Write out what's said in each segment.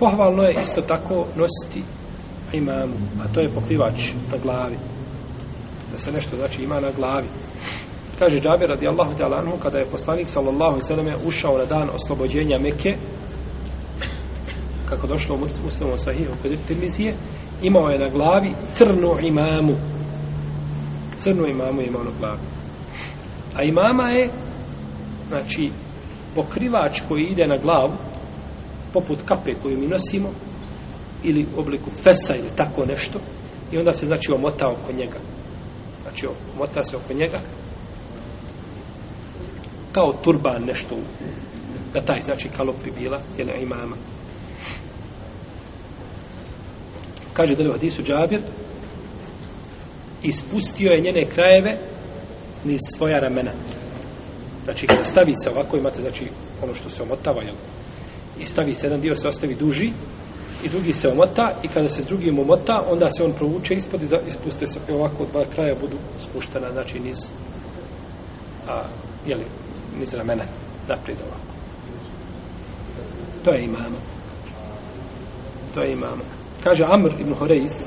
Pohvalno je isto tako nositi imamu, a to je pokrivač na glavi. Da se nešto znači ima na glavi. Kaže Džabir radijallahu ta'ala anhu, kada je poslanik sallallahu sallam ušao na dan oslobođenja Mekke, kako došlo u Muslimu sahihu kod Tirmizije, imao je na glavi crnu imamu. Crnu imamu je imao na glavi. A imama je, znači, pokrivač koji ide na glavu, poput kape koju mi nosimo, ili u obliku fesa ili tako nešto, i onda se, znači, omota oko njega. Znači, omota se oko njega, kao turban nešto da taj, znači, kalop bila, jel, imama. Kaže da li u hadisu Džabir, ispustio je njene krajeve niz svoja ramena. Znači, kada stavi se ovako, imate, znači, ono što se omotava, jel? I stavi se jedan dio, se ostavi duži, i drugi se omota, i kada se s drugim omota, onda se on provuče ispod i ispuste se i ovako dva kraja budu spuštena, znači, niz, a, jeli, niz ramena, naprijed ovako. To je imamo. To je imamo. Kaže Amr ibn Horeis,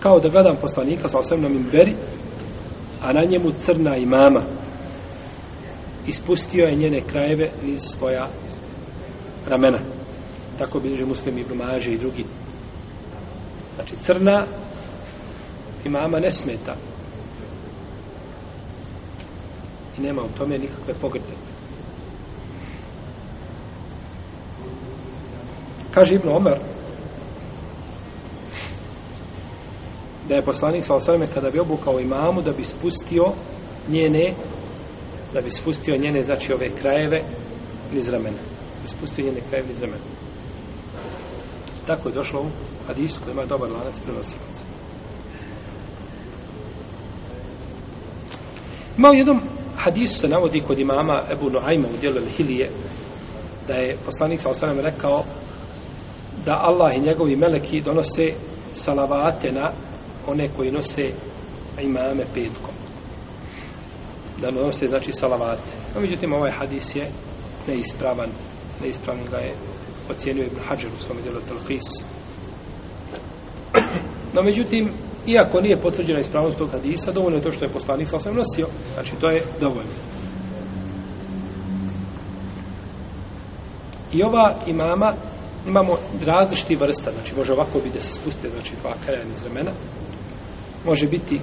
kao da gledam poslanika sa osam na mimberi, a na njemu crna imama. Ispustio je njene krajeve iz svoja ramena. Tako bilježe muslim i brumaže i drugi. Znači, crna imama ne smeta. I nema u tome nikakve pogrde. Kaže Ibn Omer, da je poslanik sa osvrame kada bi obukao imamu da bi spustio njene da bi spustio njene znači ove krajeve iz ramena ispustio njene krajeve niz tako je došlo u hadisu koji ima dobar lanac prenosilaca ima u jednom hadisu se navodi kod imama Ebu Noajma u dijelu Hilije da je poslanik sa osanem rekao da Allah i njegovi meleki donose salavate na one koji nose imame petkom. Da nose, znači, salavate. No, međutim, ovaj hadis je neispravan. Neispravan ga je ocijenio Ibn Hajar u svom djelu Telfis. No, međutim, iako nije potvrđena ispravnost tog hadisa, dovoljno je to što je poslanik sam nosio. Znači, to je dovoljno. I ova imama imamo različiti vrsta, znači može ovako biti da se spuste, znači dva kraja iz ramena, može biti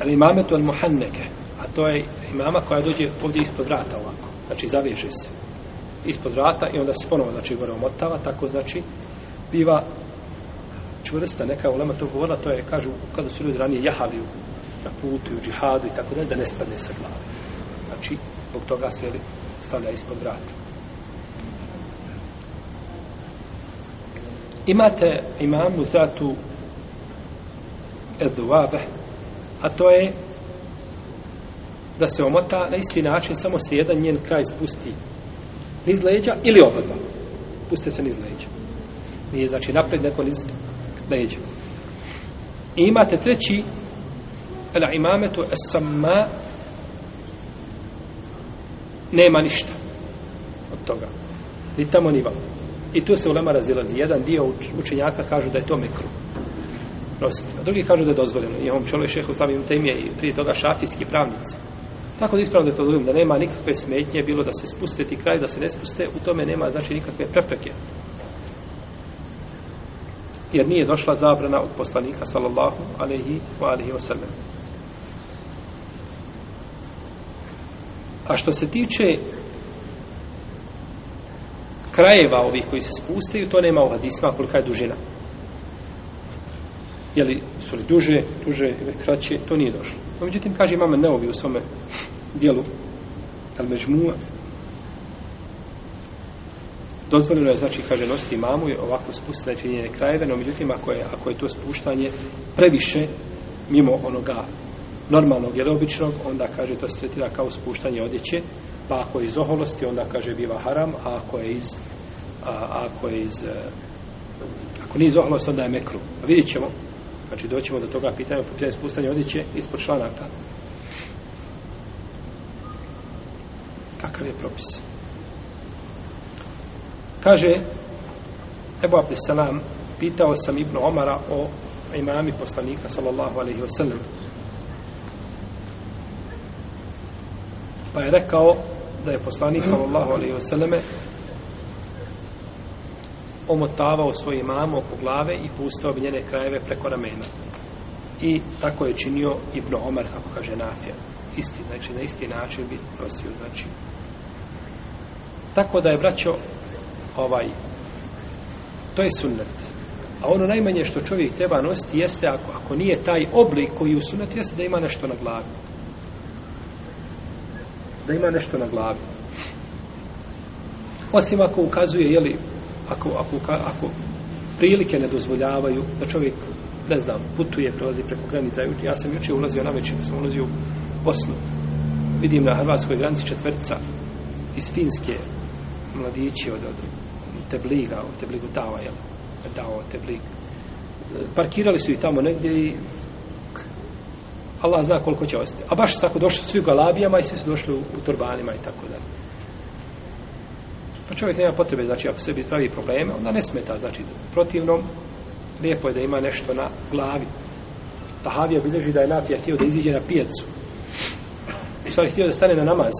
ali imame to muhanneke a to je imama koja dođe ovdje ispod vrata ovako znači zaveže se ispod vrata i onda se ponovo znači gore omotava tako znači biva čvrsta neka ulema to govorila to je kažu kada su ljudi ranije jahali na putu u džihadu i tako dalje, da ne spadne sa glave. Znači zbog toga se stavlja ispod vrata. Imate imamu zatu eduvabe, a to je da se omota na isti način, samo se jedan njen kraj spusti niz leđa ili oba dva. Puste se niz leđa. Nije znači napred, neko niz leđa. I imate treći ala imametu esamma nema ništa od toga. Ni tamo ni vam. I tu se u lema razilazi. Jedan dio učenjaka kažu da je to mekru nositi. A drugi kažu da je dozvoljeno. I ovom čovjek šehu slavim temije i prije toga šafijski pravnici. Tako da ispravno je to da nema nikakve smetnje, bilo da se spuste ti kraj, da se ne spuste, u tome nema znači nikakve prepreke. Jer nije došla zabrana od poslanika, sallallahu alaihi wa alaihi wa sallam. A što se tiče krajeva ovih koji se spustaju, to nema u hadisma kolika je dužina Jeli su li duže, duže ili kraće, to nije došlo. No, međutim, kaže imam Neovi u svome dijelu al međmua dozvoljeno je, znači, kaže, nositi mamu i ovako spustiti znači, krajeve, no međutim, ako je, ako je to spuštanje previše mimo onoga normalnog ili običnog, onda, kaže, to se tretira kao spuštanje odjeće, pa ako je iz oholosti, onda, kaže, biva haram, a ako je iz a, ako je iz eh, ako nije iz oholosti, onda je mekru. A vidjet ćemo, Znači doćemo do toga pitanja po pitanju spustanja odjeće ispod članaka. Kakav je propis? Kaže Ebu Abdesalam, pitao sam Ibn Omara o imami poslanika, sallallahu alaihi wasallam. Pa je rekao da je poslanik, sallallahu alaihi wasallame, omotavao svoju mamu oko glave i pustao bi njene krajeve preko ramena. I tako je činio Ibn Omar, kako kaže Nafija. Isti, znači na isti način bi nosio, znači. Tako da je braćo ovaj to je sunnet. A ono najmanje što čovjek treba nositi jeste ako, ako nije taj oblik koji u sunnet jeste da ima nešto na glavi. Da ima nešto na glavi. Osim ako ukazuje, jeli, ako, ako, ako prilike ne dozvoljavaju da čovjek, ne znam, putuje, prolazi preko granica. Ja sam jučer ulazio na večer, sam ulazio u Bosnu. Vidim na hrvatskoj granici četvrca iz Finske mladići od, od tebliga, od tebligu dava, jel? Dao teblig. Parkirali su ih tamo negdje i Allah zna koliko će ostati. A baš tako došli svi u galabijama i svi su došli u, u turbanima i tako dalje. Pa čovjek nema potrebe, znači ako sebi pravi probleme, onda ne smeta, znači protivnom, lijepo je da ima nešto na glavi. Tahavija bilježi da je Nafija htio da iziđe na pijacu. U stvari htio da stane na namaz,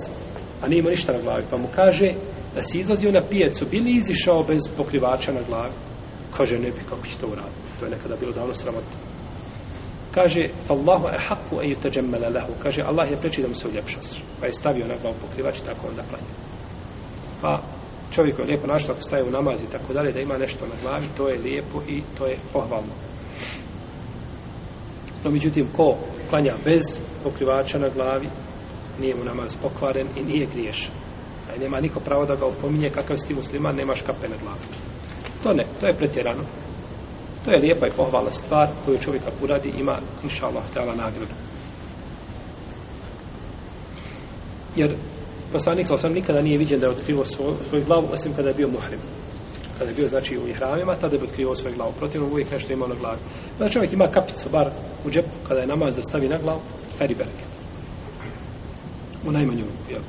a nije imao ništa na glavi. Pa mu kaže da si izlazio na pijacu, bili izišao bez pokrivača na glavi? Kaže, ne bi, kako će to uraditi? To je nekada bilo davno sramotno. Kaže, Allahu e haku e yutajammala lahu. Kaže, Allah je preči da mu se uljepša. Pa je stavio na glavu pokrivač i tako onda klanja. Pa čovjek je lijepo našao ako staje u namaz i tako dalje, da ima nešto na glavi, to je lijepo i to je pohvalno. No, međutim, ko klanja bez pokrivača na glavi, nije mu namaz pokvaren i nije griješan. A nema niko pravo da ga opominje kakav si ti musliman, nemaš kape na glavi. To ne, to je pretjerano. To je lijepa i pohvala stvar koju čovjek ako uradi ima, inša Allah, nagradu. Jer poslanik sa osam nikada nije viđen da je otkrivo svoj, svoju glavu, osim kada je bio muhrim. Kada je bio, znači, u ihramima, tada je otkrivo svoju glavu. Protivno, uvijek nešto imao na glavi. Da čovjek ima kapicu, bar u džepu, kada je namaz da stavi na glavu, feri riberke U najmanju ruku, jel?